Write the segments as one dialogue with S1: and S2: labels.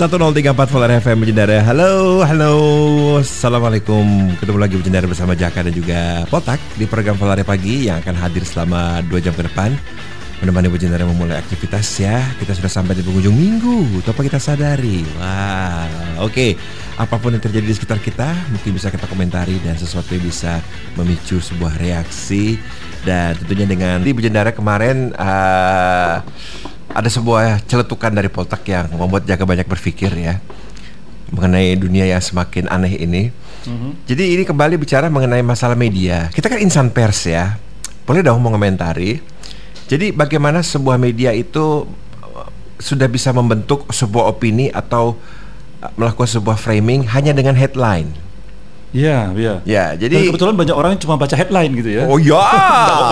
S1: 1034 Polar FM Bujendara Halo, halo. Assalamualaikum. Ketemu lagi Bujendara bersama Jaka dan juga Potak Di program Polar Pagi yang akan hadir selama 2 jam ke depan. Menemani Bujendara memulai aktivitas ya. Kita sudah sampai di penghujung minggu. Tanpa kita sadari. Wah, oke. Okay. Apa pun yang terjadi di sekitar kita Mungkin bisa kita komentari Dan sesuatu yang bisa memicu sebuah reaksi. Dan tentunya dengan di Bujendara kemarin uh, ada sebuah celetukan dari Poltak yang membuat Jaga banyak berpikir ya mengenai dunia yang semakin aneh ini. Mm-hmm. Jadi ini kembali bicara mengenai masalah media. Kita kan insan pers ya, boleh dong mengomentari. Jadi bagaimana sebuah media itu uh, sudah bisa membentuk sebuah opini atau uh, melakukan sebuah framing hanya dengan headline.
S2: Iya, iya.
S1: Ya, jadi
S2: Dan kebetulan banyak orang yang cuma baca headline gitu ya.
S1: Oh ya.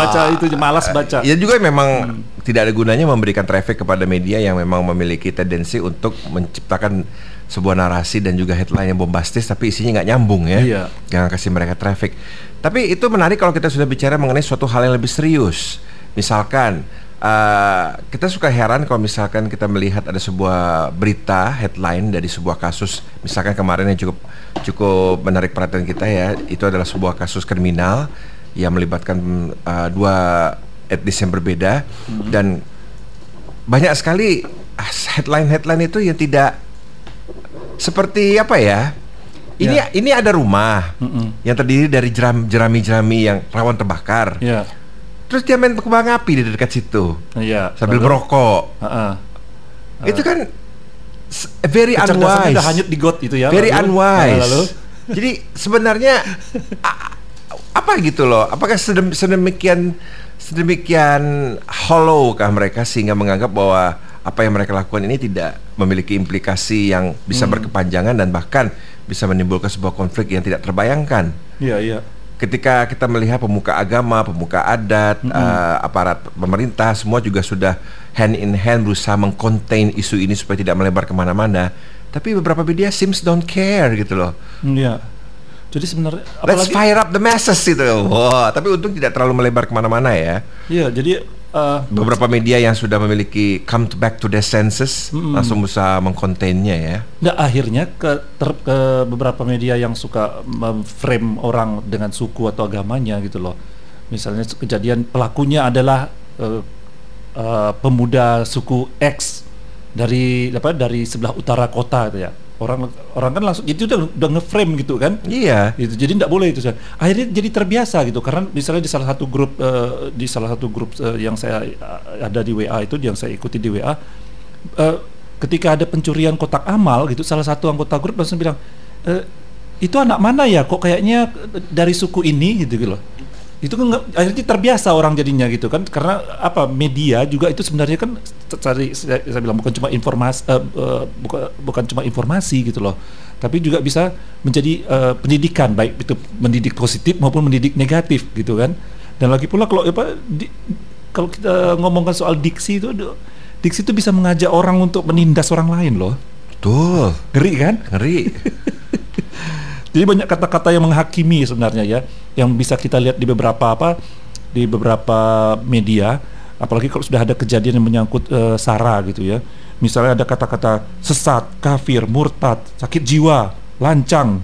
S2: baca itu malas baca.
S1: Ya juga memang hmm. tidak ada gunanya memberikan traffic kepada media yang memang memiliki tendensi untuk menciptakan sebuah narasi dan juga headline yang bombastis tapi isinya nggak nyambung ya.
S2: Iya.
S1: Jangan kasih mereka traffic. Tapi itu menarik kalau kita sudah bicara mengenai suatu hal yang lebih serius. Misalkan Uh, kita suka heran kalau misalkan kita melihat ada sebuah berita headline dari sebuah kasus misalkan kemarin yang cukup cukup menarik perhatian kita ya itu adalah sebuah kasus kriminal yang melibatkan uh, dua etnis yang berbeda hmm. dan banyak sekali headline-headline itu yang tidak seperti apa ya ini yeah. ini ada rumah mm -mm. yang terdiri dari jerami-jerami yang rawan terbakar.
S2: Yeah
S1: Terus dia main kembang api di dekat situ.
S2: Iya.
S1: Sambil merokok.
S2: Uh -uh.
S1: Uh. Itu kan very unwise.
S2: Udah hanyut di got itu ya.
S1: Very lalu, unwise. Lalu. Jadi sebenarnya apa gitu loh? Apakah sedemikian sedemikian hollow kah mereka sehingga menganggap bahwa apa yang mereka lakukan ini tidak memiliki implikasi yang bisa hmm. berkepanjangan dan bahkan bisa menimbulkan sebuah konflik yang tidak terbayangkan.
S2: Iya, iya
S1: ketika kita melihat pemuka agama, pemuka adat, mm -hmm. uh, aparat pemerintah semua juga sudah hand in hand berusaha mengcontain isu ini supaya tidak melebar ke mana-mana. Tapi beberapa media seems don't care gitu loh.
S2: Iya. Jadi sebenarnya
S1: Let's fire up the masses gitu. Wah, wow, tapi untung tidak terlalu melebar ke mana-mana ya.
S2: Iya, jadi uh,
S1: beberapa media yang sudah memiliki come back to the senses mm, langsung bisa mengkontennya ya.
S2: Nah akhirnya ke, ter, ke beberapa media yang suka frame orang dengan suku atau agamanya gitu loh. Misalnya kejadian pelakunya adalah uh, uh, pemuda suku X dari apa dari sebelah utara kota gitu ya orang orang kan langsung itu udah udah ngeframe gitu kan?
S1: Iya.
S2: Itu jadi tidak boleh itu akhirnya jadi terbiasa gitu karena misalnya di salah satu grup uh, di salah satu grup uh, yang saya uh, ada di WA itu yang saya ikuti di WA uh, ketika ada pencurian kotak amal gitu salah satu anggota grup langsung bilang e, itu anak mana ya? Kok kayaknya dari suku ini? Gitu, gitu loh itu kan akhirnya terbiasa orang jadinya gitu kan. Karena apa media juga itu sebenarnya kan cari saya, saya bilang bukan cuma informasi uh, uh, bukan bukan cuma informasi gitu loh. Tapi juga bisa menjadi uh, pendidikan baik itu mendidik positif maupun mendidik negatif gitu kan. Dan lagi pula kalau apa di, kalau kita ngomongkan soal diksi itu diksi itu bisa mengajak orang untuk menindas orang lain loh.
S1: Betul.
S2: Ngeri kan?
S1: Ngeri
S2: Jadi banyak kata-kata yang menghakimi sebenarnya ya, yang bisa kita lihat di beberapa apa, di beberapa media, apalagi kalau sudah ada kejadian yang menyangkut uh, sara gitu ya. Misalnya ada kata-kata sesat, kafir, murtad, sakit jiwa, lancang,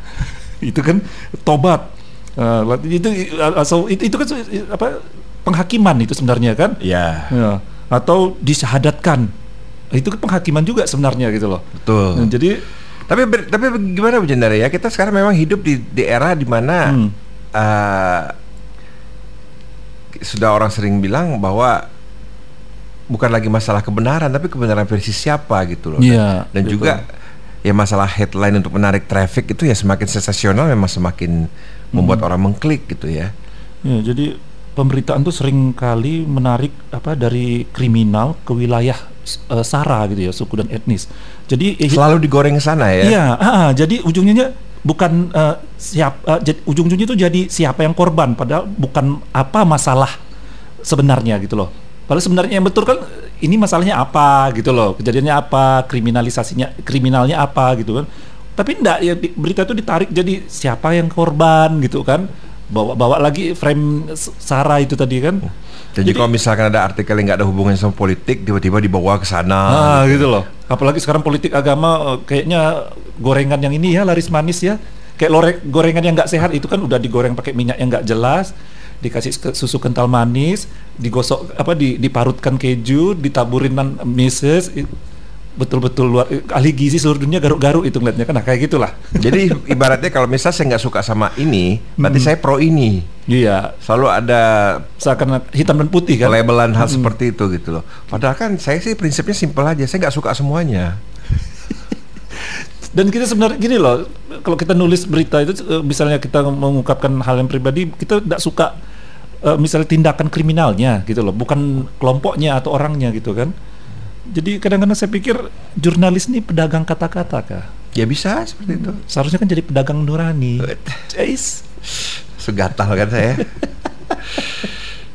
S2: itu kan tobat. Uh, itu, uh, so, itu itu kan apa penghakiman itu sebenarnya kan?
S1: Iya.
S2: Ya. Atau disyahadatkan, itu kan penghakiman juga sebenarnya gitu loh.
S1: Betul.
S2: Nah, jadi
S1: tapi tapi gimana Bu Jendara ya? Kita sekarang memang hidup di, di era di mana hmm. uh, sudah orang sering bilang bahwa bukan lagi masalah kebenaran tapi kebenaran versi siapa gitu loh.
S2: Yeah,
S1: dan, dan juga ya masalah headline untuk menarik traffic itu ya semakin sensasional memang semakin hmm. membuat orang mengklik gitu ya.
S2: Ya, jadi pemberitaan tuh sering kali menarik apa dari kriminal ke wilayah uh, sara gitu ya suku dan etnis. Jadi
S1: eh, selalu digoreng sana ya.
S2: Iya, uh, jadi ujungnya bukan uh, siap uh, ujung-ujungnya itu jadi siapa yang korban padahal bukan apa masalah sebenarnya gitu loh. Padahal sebenarnya yang betul kan ini masalahnya apa gitu loh, kejadiannya apa, kriminalisasinya kriminalnya apa gitu kan. Tapi enggak ya berita itu ditarik jadi siapa yang korban gitu kan. Bawa-bawa lagi frame Sarah itu tadi kan.
S1: Jadi, Jadi kalau misalkan ada artikel yang nggak ada hubungannya sama politik, tiba-tiba dibawa ke sana.
S2: Ah, gitu. gitu loh. Apalagi sekarang politik agama eh, kayaknya gorengan yang ini ya laris manis ya. Kayak lorek, gorengan yang nggak sehat itu kan udah digoreng pakai minyak yang nggak jelas, dikasih susu kental manis, digosok apa di, diparutkan keju, ditaburin mises, betul-betul luar ahli gizi seluruh dunia garuk-garuk itu ngeliatnya kan nah, kayak gitulah.
S1: Jadi ibaratnya kalau misalnya saya nggak suka sama ini, berarti
S2: Hmm.
S1: saya pro ini.
S2: Iya,
S1: Selalu ada
S2: seakan hitam dan putih kan.
S1: labelan hal seperti itu gitu loh. Padahal kan saya sih prinsipnya simpel aja, saya nggak suka semuanya.
S2: Dan kita sebenarnya gini loh, kalau kita nulis berita itu eh, misalnya kita mengungkapkan hal yang pribadi, kita tidak suka eh, misalnya tindakan kriminalnya gitu loh, bukan kelompoknya atau orangnya gitu kan. Jadi kadang-kadang saya pikir jurnalis ini pedagang kata-kata kah?
S1: Ya bisa seperti itu.
S2: Seharusnya kan jadi pedagang nurani. Ais.
S1: Segatal kan saya.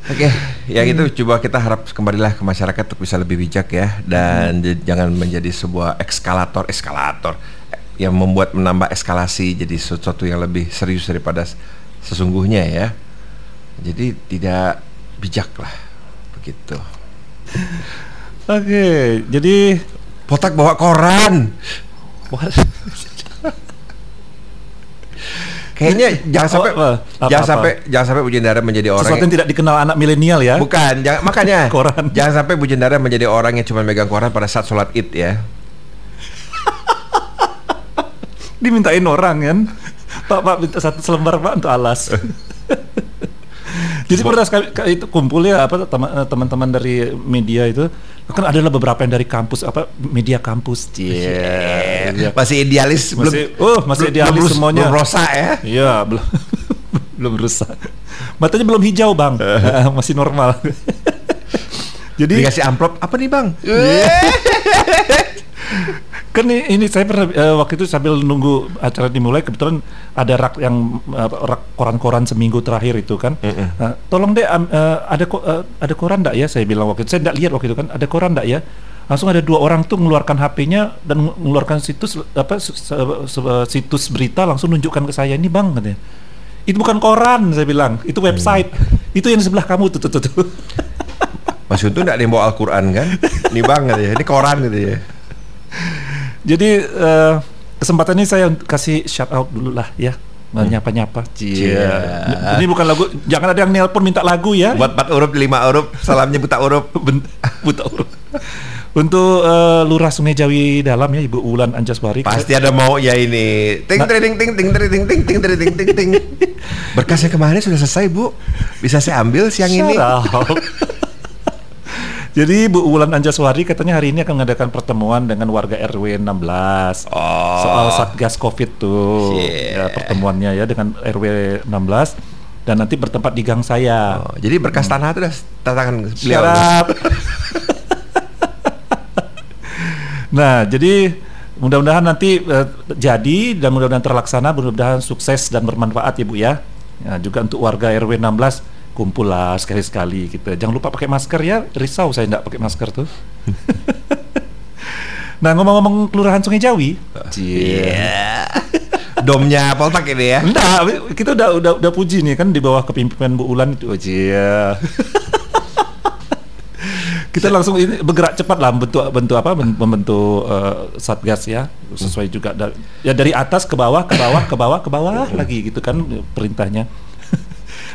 S1: Oke, ya itu coba kita harap kembalilah ke masyarakat untuk bisa lebih bijak ya dan j- jangan menjadi sebuah eskalator eskalator eh, yang membuat menambah eskalasi jadi sesuatu yang lebih serius daripada sesungguhnya ya. Jadi tidak bijak lah begitu.
S2: Oke, jadi
S1: Potak bawa koran. Kayaknya jangan sampai
S2: Oh, apa?
S1: jangan
S2: Apa-apa?
S1: sampai jangan sampai Bu Jendara menjadi orang
S2: sesuatu yang tidak dikenal anak milenial ya.
S1: Bukan, jangan, makanya
S2: Koran.
S1: jangan sampai Bu Jendara menjadi orang yang cuma megang koran pada saat sholat id ya.
S2: dimintain orang kan pak pak minta satu selembar pak untuk alas jadi pernah sekali ka- itu kumpul ya apa eh, teman-teman dari media itu kan adalah beberapa yang dari kampus apa media kampus Iya.
S1: Yeah. Masih idealis
S2: Masih- oh, masih idealis
S1: belum,
S2: semuanya.
S1: Belum rosa ya.
S2: iya belum belum rusak matanya belum hijau bang masih normal jadi
S1: Dikasih amplop apa nih bang?
S2: Kan ini, ini saya pernah eh, waktu itu sambil nunggu acara dimulai kebetulan ada rak yang eh, rak koran-koran seminggu terakhir itu kan. Nah, tolong deh am- eh, ada ko- eh, ada koran enggak ya? Saya bilang waktu itu. Saya tidak lihat waktu itu kan ada koran enggak ya? Langsung ada dua orang tuh mengeluarkan HP-nya dan nge- mengeluarkan situs apa su- se- se- situs berita langsung nunjukkan ke saya ini bang katanya. Itu bukan koran saya bilang. Itu website. Itu yang di sebelah kamu. Tuh tuh tuh, tuh.
S1: Mas Untung nggak ada yang bawa Al-Quran kan? Ini banget ya, ini koran gitu ya.
S2: Jadi eh, kesempatan ini saya kasih shout out dulu lah ya. Nyapa-nyapa.
S1: Cia.
S2: Ini bukan lagu, jangan ada yang nelpon minta lagu ya.
S1: Buat empat huruf, lima huruf, salamnya buta huruf.
S2: Buta huruf. Untuk eh, Lurah Sungai Jawi Dalam ya Ibu Ulan Anjaswari.
S1: Pasti ada mau ya ini. Ting
S2: Nah.
S1: ting ting ting ting ting ting ting ting ting ting. Berkasnya kemarin sudah selesai bu. Bisa saya ambil siang ini.
S2: Shut up. Jadi Bu Ulan Anjaswari katanya hari ini akan mengadakan pertemuan dengan warga RW 16
S1: Oh.
S2: soal Satgas Covid tuh
S1: Yeah.
S2: ya, pertemuannya ya dengan RW 16 dan nanti bertempat di gang saya.
S1: Oh, jadi berkas tanah itu udah tantangan beliau.
S2: Nah, jadi mudah-mudahan nanti eh, jadi dan mudah-mudahan terlaksana, mudah-mudahan sukses dan bermanfaat ya Bu ya. Ya, juga untuk warga RW 16 kumpul lah sekali-sekali kita. Jangan lupa pakai masker ya. Risau saya enggak pakai masker tuh. nah, ngomong-ngomong Kelurahan Sungai Jawi.
S1: Iya. Domnya Poltak ini ya.
S2: Enggak, kita udah udah udah puji nih kan di bawah kepemimpinan Bu Ulan itu. Oh, iya. kita langsung ini bergerak cepat lah bentuk bentuk apa membentuk eh, satgas ya sesuai juga da- ya dari atas ke bawah ke bawah ke bawah ke bawah lagi gitu kan perintahnya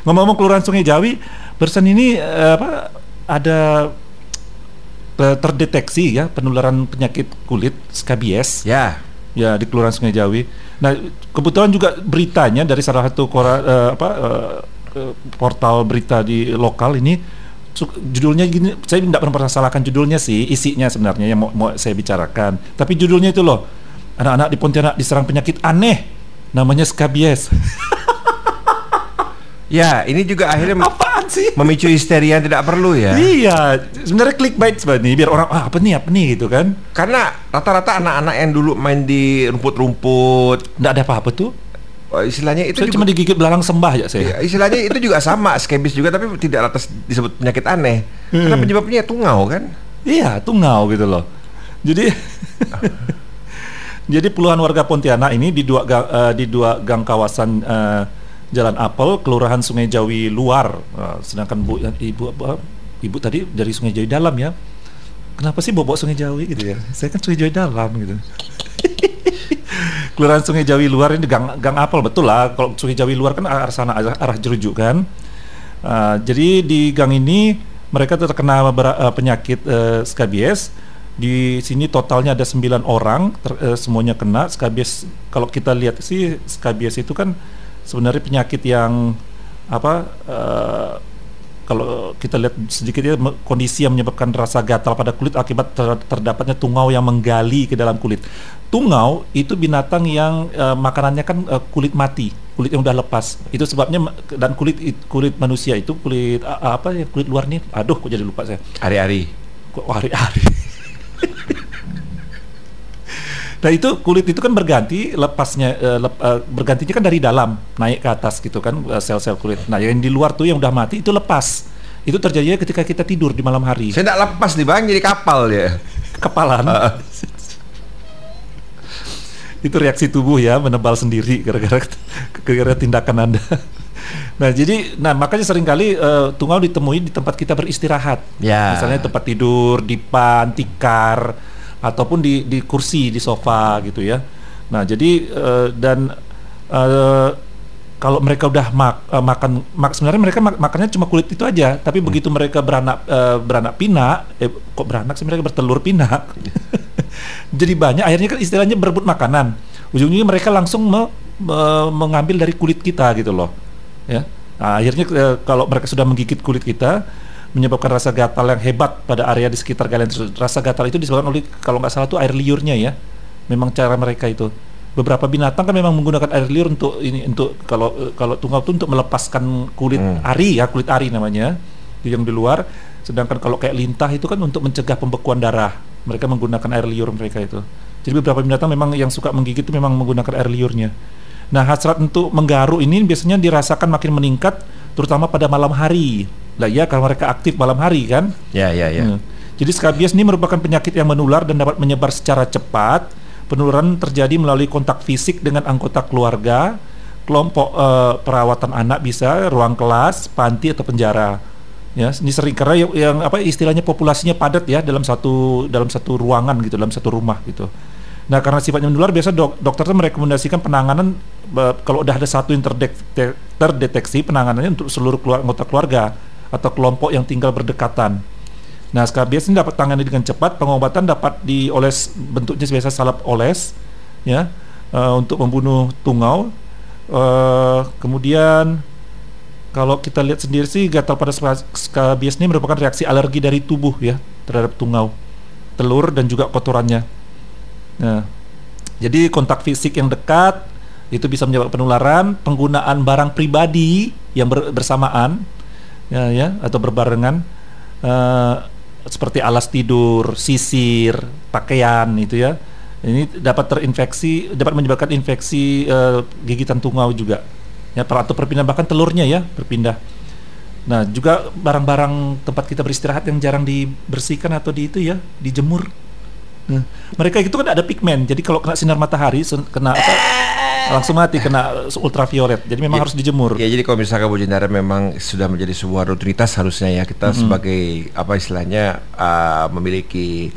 S2: ngomong-ngomong kelurahan Sungai Jawi barusan ini eh, apa ada eh, terdeteksi ya penularan penyakit kulit skabies
S1: Ya.
S2: Ya di Kelurahan Sungai Jawi. Nah kebetulan juga beritanya dari salah satu kora, eh, apa eh, portal berita di lokal ini judulnya gini. Saya tidak pernah permasalahkan judulnya sih, isinya sebenarnya yang mau, mau saya bicarakan. Tapi judulnya itu loh, anak-anak di Pontianak diserang penyakit aneh, namanya skabies.
S1: Ya, ini juga akhirnya
S2: Apaan sih?
S1: memicu histeria yang tidak perlu ya.
S2: Iya, sebenarnya clickbait sebenarnya biar orang ah apa nih apa nih gitu kan.
S1: Karena rata-rata anak-anak yang dulu main di rumput-rumput,
S2: Nggak ada apa-apa tuh.
S1: oh, istilahnya itu
S2: Saya
S1: juga,
S2: cuma digigit belalang sembah ya saya.
S1: Iya, istilahnya itu juga sama, skebis juga tapi tidak atas disebut penyakit aneh. Karena
S2: Hmm.
S1: penyebabnya tungau kan.
S2: Iya, tungau gitu loh. Jadi Jadi puluhan warga Pontianak ini di dua gang, eh, di dua gang kawasan eh, Jalan Apel, Kelurahan Sungai Jawi Luar. Eh, sedangkan Bu Ibu apa, Ibu tadi dari Sungai Jawi Dalam ya. kenapa sih bobok Sungai Jawi gitu ya? Saya kan Sungai Jawi dalam gitu. Kelurahan Sungai Jawi luar ini gang gang apel betul lah. Kalau Sungai Jawi luar kan arah sana arah, arah Jerujuk kan. Uh, jadi di gang ini mereka terkena ber- uh, penyakit uh, skabies. Di sini totalnya ada 9 orang, ter, uh, semuanya kena skabies. Kalau kita lihat sih skabies itu kan sebenarnya penyakit yang apa uh, kalau kita lihat sedikit ya kondisi yang menyebabkan rasa gatal pada kulit akibat ter terdapatnya tungau yang menggali ke dalam kulit. Tungau itu binatang yang uh, makanannya kan uh, kulit mati, kulit yang udah lepas. Itu sebabnya dan kulit kulit manusia itu kulit uh, apa ya kulit luar nih. Aduh, kok jadi lupa saya.
S1: Ari-ari.
S2: Kok ari-ari. Nah itu kulit itu kan berganti lepasnya uh, lep, uh, bergantinya kan dari dalam naik ke atas gitu kan sel-sel uh, kulit. Nah yang di luar tuh yang udah mati itu lepas. Itu terjadi ketika kita tidur di malam hari.
S1: Saya tidak lepas nih bang jadi kapal ya.
S2: Kepalan. Uh. itu reaksi tubuh ya menebal sendiri gara-gara gara-gara tindakan anda. Nah jadi, nah makanya sering kali uh, tungau ditemui di tempat kita beristirahat.
S1: Ya.
S2: Misalnya tempat tidur, dipan, tikar ataupun di di kursi di sofa gitu ya. Nah jadi uh, dan uh, kalau mereka udah mak, uh, makan mak, sebenarnya mereka mak, makannya cuma kulit itu aja, tapi hmm. begitu mereka beranak uh, beranak pinak, eh, kok beranak sih mereka bertelur pinak. jadi banyak akhirnya kan istilahnya berebut makanan. Ujung-ujungnya mereka langsung me, me, mengambil dari kulit kita gitu loh. Ya. Nah, akhirnya uh, kalau mereka sudah menggigit kulit kita, menyebabkan rasa gatal yang hebat pada area di sekitar kalian tersebut. Rasa gatal itu disebabkan oleh kalau nggak salah itu air liurnya ya. Memang cara mereka itu. Beberapa binatang kan memang menggunakan air liur untuk ini untuk kalau kalau tunggal itu untuk melepaskan kulit hmm. ari ya, kulit ari namanya yang di luar. Sedangkan kalau kayak lintah itu kan untuk mencegah pembekuan darah. Mereka menggunakan air liur mereka itu. Jadi beberapa binatang memang yang suka menggigit itu memang menggunakan air liurnya. Nah, hasrat untuk menggaruk ini biasanya dirasakan makin meningkat terutama pada malam hari. Lah ya kalau mereka aktif malam hari kan.
S1: Ya ya ya. Hmm.
S2: Jadi skabies ini merupakan penyakit yang menular dan dapat menyebar secara cepat. Penularan terjadi melalui kontak fisik dengan anggota keluarga, kelompok uh, perawatan anak bisa, ruang kelas, panti atau penjara. Ya, ini sering karena yang, yang apa istilahnya populasinya padat ya dalam satu dalam satu ruangan gitu, dalam satu rumah gitu. Nah, karena sifatnya menular, biasa dok, dokter itu merekomendasikan penanganan uh, kalau udah ada satu yang terdeteksi penanganannya untuk seluruh keluar, anggota keluarga atau kelompok yang tinggal berdekatan. Nah, skabies ini dapat tangani dengan cepat. Pengobatan dapat dioles bentuknya biasa salep oles, ya, uh, untuk membunuh tungau. Uh, kemudian kalau kita lihat sendiri sih gatal pada skabies ini merupakan reaksi alergi dari tubuh ya terhadap tungau, telur dan juga kotorannya. Nah, jadi kontak fisik yang dekat itu bisa menyebabkan penularan. Penggunaan barang pribadi yang ber bersamaan ya ya atau berbarengan uh, seperti alas tidur, sisir, pakaian itu ya. Ini dapat terinfeksi, dapat menyebabkan infeksi uh, gigitan tungau juga. Ya, atau perpindahan bahkan telurnya ya berpindah. Nah, juga barang-barang tempat kita beristirahat yang jarang dibersihkan atau di itu ya, dijemur. Nah, mereka itu kan ada pigmen. Jadi kalau kena sinar matahari, kena apa langsung mati kena ultraviolet. Jadi memang ya, harus dijemur.
S1: Ya jadi kalau misalkan Bu Jendara memang sudah menjadi sebuah rutinitas harusnya ya kita mm -hmm. sebagai apa istilahnya uh, memiliki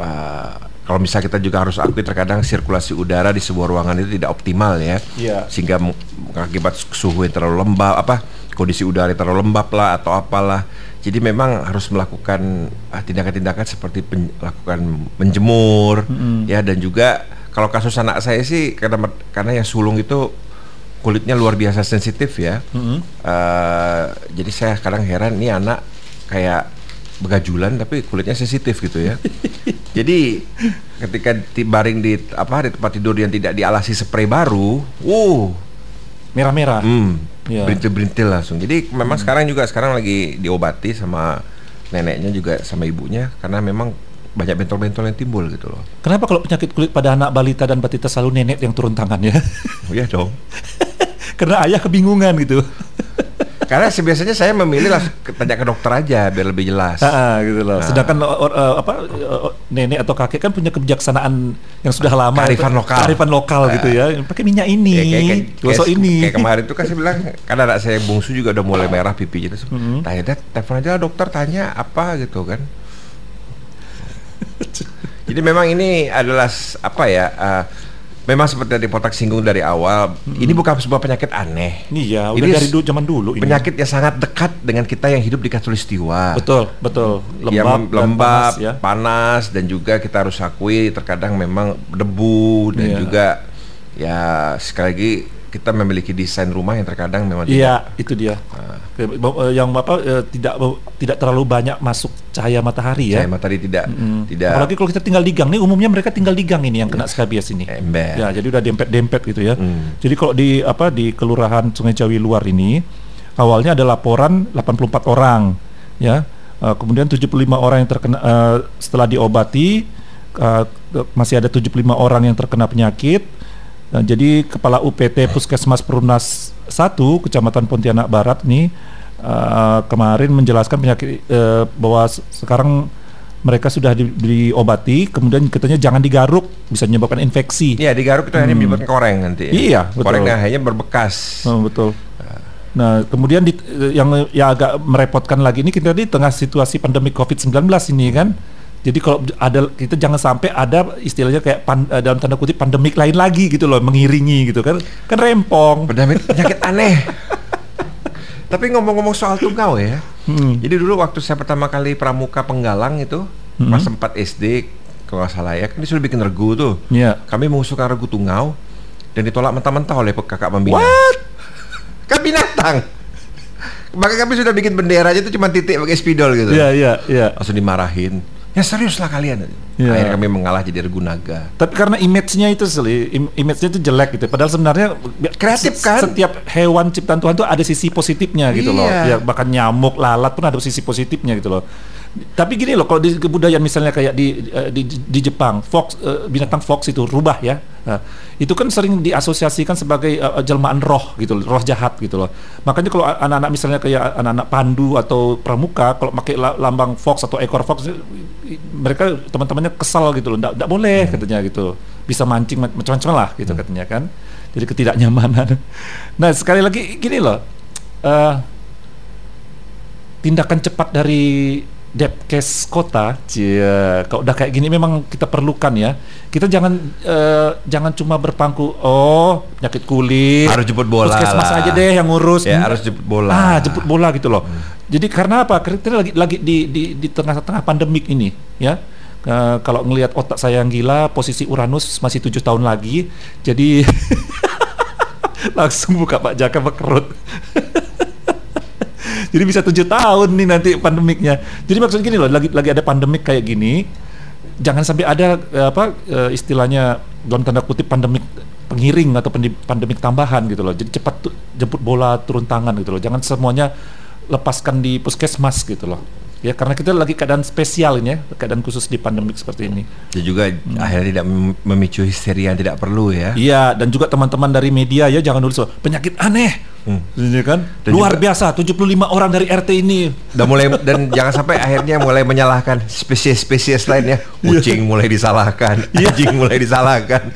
S1: uh, kalau misalnya kita juga harus akui terkadang sirkulasi udara di sebuah ruangan itu tidak optimal ya,
S2: yeah.
S1: sehingga mengakibat suhu yang terlalu lembab, apa kondisi udara yang terlalu lembab lah atau apalah. Jadi memang harus melakukan tindakan-tindakan uh, seperti melakukan menjemur, mm -hmm. ya dan juga kalau kasus anak saya sih karena karena yang sulung itu kulitnya luar biasa sensitif ya. Mm-hmm. Uh, jadi saya kadang heran ini anak kayak begajulan tapi kulitnya sensitif gitu ya. jadi ketika baring di apa di tempat tidur yang tidak dialasi spray baru, uh
S2: merah-merah.
S1: Hmm, yeah. Berintil-berintil langsung. Jadi memang hmm. sekarang juga sekarang lagi diobati sama neneknya juga sama ibunya karena memang banyak bentol-bentol yang timbul gitu loh.
S2: Kenapa kalau penyakit kulit pada anak balita dan batita selalu nenek yang turun tangan ya?
S1: Oh iya dong.
S2: Karena ayah kebingungan gitu.
S1: Karena biasanya saya memilih lah tanya ke dokter aja biar lebih jelas.
S2: Ah, gitu loh. Nah. Sedangkan or, uh, apa uh, nenek atau kakek kan punya kebijaksanaan yang sudah lama.
S1: Kearifan lokal.
S2: Kearifan lokal nah. gitu ya. Pakai minyak ini, ya, kayak, kayak,
S1: gosok kayak, ini. Kayak kemarin tuh kan saya bilang, karena anak saya bungsu juga udah mulai merah pipi gitu. Mm -hmm. Tanya, telepon aja dokter tanya apa gitu kan Jadi memang ini adalah apa ya? uh, memang seperti yang Potak singgung dari awal, ini bukan sebuah penyakit aneh.
S2: Iya, udah
S1: Ini
S2: dari dulu zaman dulu ini.
S1: Penyakit yang sangat dekat dengan kita yang hidup di Katulistiwa.
S2: Betul, betul. Lembab,
S1: ya, mem-
S2: dan
S1: lembab,
S2: panas, ya.
S1: panas, dan juga kita harus akui terkadang memang debu dan
S2: Iya.
S1: juga ya sekali lagi kita memiliki desain rumah yang terkadang memang
S2: Iya, itu dia. Eh, Yang apa eh, tidak tidak terlalu banyak masuk cahaya matahari ya.
S1: cahaya matahari tidak
S2: Mm.
S1: tidak
S2: Apalagi kalau kita tinggal di gang nih, umumnya mereka tinggal di gang ini yang kena skabies ini.
S1: ember.
S2: Ya, jadi udah dempet-dempet gitu ya.
S1: Hmm.
S2: Jadi kalau di apa di kelurahan Sungai Cawi Luar ini awalnya ada laporan 84 orang ya. Eh, kemudian 75 orang yang terkena setelah diobati masih ada 75 orang yang terkena penyakit. Nah, jadi kepala UPT Puskesmas Perumnas 1 Kecamatan Pontianak Barat nih eh, kemarin menjelaskan penyakit eh, bahwa se- sekarang mereka sudah di- diobati, kemudian katanya jangan digaruk bisa menyebabkan infeksi.
S1: Iya di Garut itu hanya menyebabkan koreng nanti. ya.
S2: Hmm. Iya, betul.
S1: Korengnya hanya berbekas.
S2: Oh, betul. Nah, kemudian di, eh, yang yang agak merepotkan lagi ini kita di tengah situasi pandemi COVID-19 ini kan. Jadi kalau ada kita jangan sampai ada istilahnya kayak pan- eh, dalam tanda kutip pandemik lain lagi gitu loh mengiringi gitu kan. Kan rempong.
S1: Penyakit, penyakit aneh. Tapi ngomong-ngomong soal tungau ya.
S2: Hmm.
S1: Jadi dulu waktu saya pertama kali pramuka penggalang itu
S2: Hmm.
S1: kelas 4 SD kalau nggak salah ya kan disuruh bikin regu tuh.
S2: Iya.
S1: Kami mengusulkan regu tungau dan ditolak mentah-mentah oleh kakak pembina.
S2: What?
S1: Kan binatang. Maka kami sudah bikin bendera aja itu cuma titik pakai spidol gitu.
S2: Iya, iya, iya.
S1: Langsung dimarahin. Ya serius lah kalian.
S2: Iya.
S1: Akhirnya kami mengalah jadi regu naga.
S2: Tapi karena image-nya itu seli, im- image-nya itu jelek gitu. Padahal sebenarnya
S1: Kreatif, kan?
S2: Setiap hewan ciptaan Tuhan tuh ada sisi positifnya gitu loh.
S1: Iya.
S2: Ya bahkan nyamuk, lalat pun ada sisi positifnya gitu loh. Tapi gini loh, kalau di kebudayaan misalnya kayak di eh, di, di Jepang, fox eh, binatang fox itu rubah ya. Nah, itu kan sering diasosiasikan sebagai eh, jelmaan roh gitu, loh, roh jahat gitu loh. Makanya kalau anak-anak misalnya kayak anak-anak pandu atau pramuka kalau pakai la- lambang fox atau ekor fox mereka teman-temannya kesal gitu loh, nggak boleh katanya gitu. Bisa mancing ma- macam-macam lah gitu katanya kan. Jadi ketidaknyamanan. Nah, sekali lagi gini loh. eh tindakan cepat dari Depkes kota, cia, kalau udah kayak gini memang kita perlukan ya. Kita jangan eh, jangan cuma berpangku, oh penyakit kulit,
S1: Harus jemput bola
S2: puskesmas aja deh yang ngurus.
S1: Ya,
S2: Enggak.
S1: harus jemput bola.
S2: Ah, jemput bola gitu loh. Jadi karena apa? Kita lagi lagi di di di tengah-tengah pandemik ini, ya. Eh, kalau ngelihat otak saya yang gila, posisi Uranus masih tujuh tahun lagi, jadi langsung buka Pak Jaka berkerut. Jadi bisa tujuh tahun nih nanti pandemiknya. Jadi maksud gini loh, lagi lagi ada pandemik kayak gini, jangan sampai ada eh, apa eh, istilahnya dalam tanda kutip pandemik pengiring atau pandemik tambahan gitu loh. Jadi cepat jemput bola turun tangan gitu loh. Jangan semuanya lepaskan di puskesmas gitu loh. Ya karena kita lagi keadaan spesial ini ya, keadaan khusus di pandemik seperti ini.
S1: Dan juga akhirnya tidak mem- memicu histeria yang tidak perlu ya.
S2: Iya, dan juga teman-teman dari media ya jangan "Wah, penyakit aneh.
S1: Hmm.
S2: Ini kan
S1: Dan
S2: luar
S1: juga-
S2: biasa 75 orang dari RT ini.
S1: Dan mulai dan jangan sampai akhirnya mulai menyalahkan spesies-spesies lainnya. Kucing mulai disalahkan, anjing mulai disalahkan.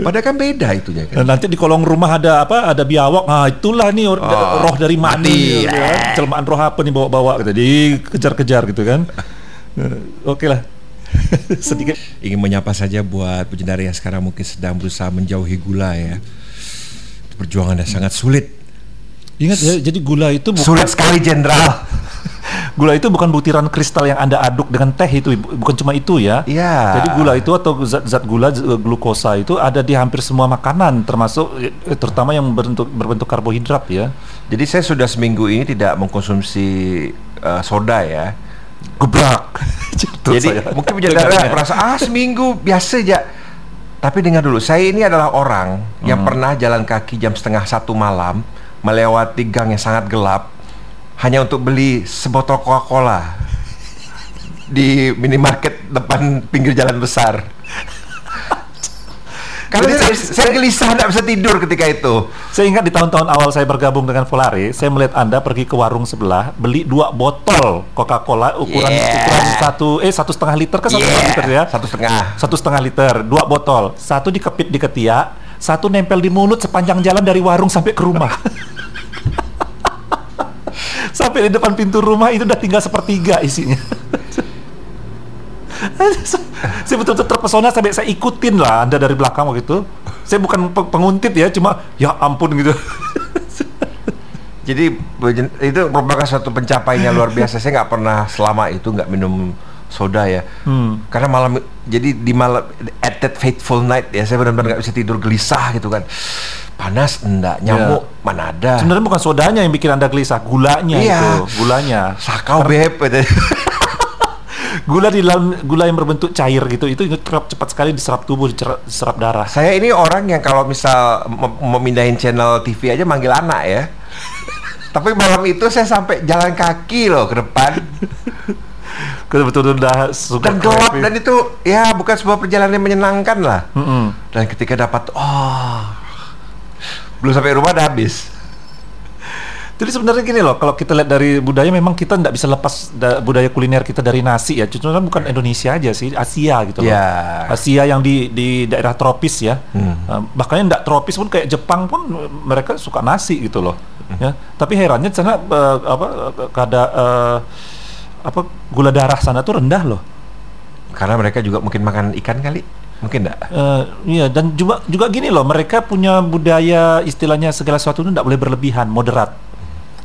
S1: Padahal kan beda itunya kan.
S2: Dan nanti di kolong rumah ada apa? Ada biawak. Nah, itulah nih
S1: Oh,
S2: roh dari
S1: mati.
S2: nih, ya kan? Roh apa nih bawa-bawa gitu. Dikejar-kejar gitu kan. Eh, Oke lah. Sedikit
S1: Ingin menyapa saja buat penjendara yang sekarang mungkin sedang berusaha menjauhi gula ya. Perjuangannya sangat sulit.
S2: Ingat ya, jadi gula itu bukan
S1: Sulit sekali jenderal.
S2: gula itu bukan butiran kristal yang Anda aduk dengan teh itu, bu- bukan cuma itu ya.
S1: Iya.
S2: Jadi gula itu atau zat-zat gula glukosa itu ada di hampir semua makanan termasuk eh, terutama yang berbentuk berbentuk karbohidrat ya.
S1: Jadi saya sudah seminggu ini tidak mengkonsumsi eh, soda ya.
S2: Gebrak.
S1: Jadi
S2: saya.
S1: mungkin penjendara merasa ah seminggu biasa aja. Tapi dengar dulu, saya ini adalah orang yang pernah jalan kaki jam setengah satu malam melewati gang yang sangat gelap hanya untuk beli sebotol Coca-Cola di minimarket depan pinggir jalan besar. Karena saya, saya gelisah tidak bisa tidur ketika itu.
S2: Saya ingat di tahun-tahun awal saya bergabung dengan Volare, saya melihat Anda pergi ke warung sebelah, beli dua botol Coca-Cola ukuran
S1: Yeah.
S2: ukuran satu eh satu setengah liter kan satu setengah
S1: Yeah,
S2: liter ya?
S1: satu setengah.
S2: Satu setengah liter, dua botol, satu dikepit di ketiak, satu nempel di mulut sepanjang jalan dari warung sampai ke rumah. Sampai di depan pintu rumah itu udah tinggal sepertiga isinya. saya betul-betul terpesona sampai saya ikutin lah Anda dari belakang waktu itu. Saya bukan pe- penguntit ya, cuma ya ampun gitu.
S1: Jadi itu merupakan suatu pencapaian yang luar biasa. Saya nggak pernah selama itu nggak minum soda ya.
S2: Hmm.
S1: Karena malam jadi di malam at that fateful night ya saya benar-benar nggak bisa tidur gelisah gitu kan. Panas enggak, nyamuk mana ada.
S2: Sebenarnya bukan sodanya yang bikin Anda gelisah, gulanya
S1: Iya.
S2: itu, gulanya.
S1: Sakau beb.
S2: Gula di dalam gula yang berbentuk cair gitu, itu cepat cepat sekali diserap tubuh, diserap darah.
S1: Saya ini orang yang kalau misal mem- mau mindahin channel TV aja manggil anak ya. Tapi malam itu saya sampai jalan kaki loh ke depan
S2: Betul-betul udah suka
S1: dan gelap
S2: cramping.
S1: dan itu ya bukan sebuah perjalanan yang menyenangkan lah.
S2: Mm-mm.
S1: Dan ketika dapat oh belum sampai rumah udah habis.
S2: Jadi sebenarnya gini loh, kalau kita lihat dari budaya memang kita nggak bisa lepas da- budaya kuliner kita dari nasi ya. Cuma kan bukan Indonesia aja sih, Asia gitu loh.
S1: Ya.
S2: Asia yang di di daerah tropis ya.
S1: Hmm.
S2: Eh, bahkan yang nggak tropis pun kayak Jepang pun mereka suka nasi gitu loh. Ya. Tapi herannya sana eh, apa eh, kada eh, apa gula darah sana tuh rendah loh.
S1: Karena mereka juga mungkin makan ikan kali. Mungkin enggak?
S2: Eh, iya dan juga juga gini loh, mereka punya budaya istilahnya segala sesuatu itu tidak boleh berlebihan, moderat.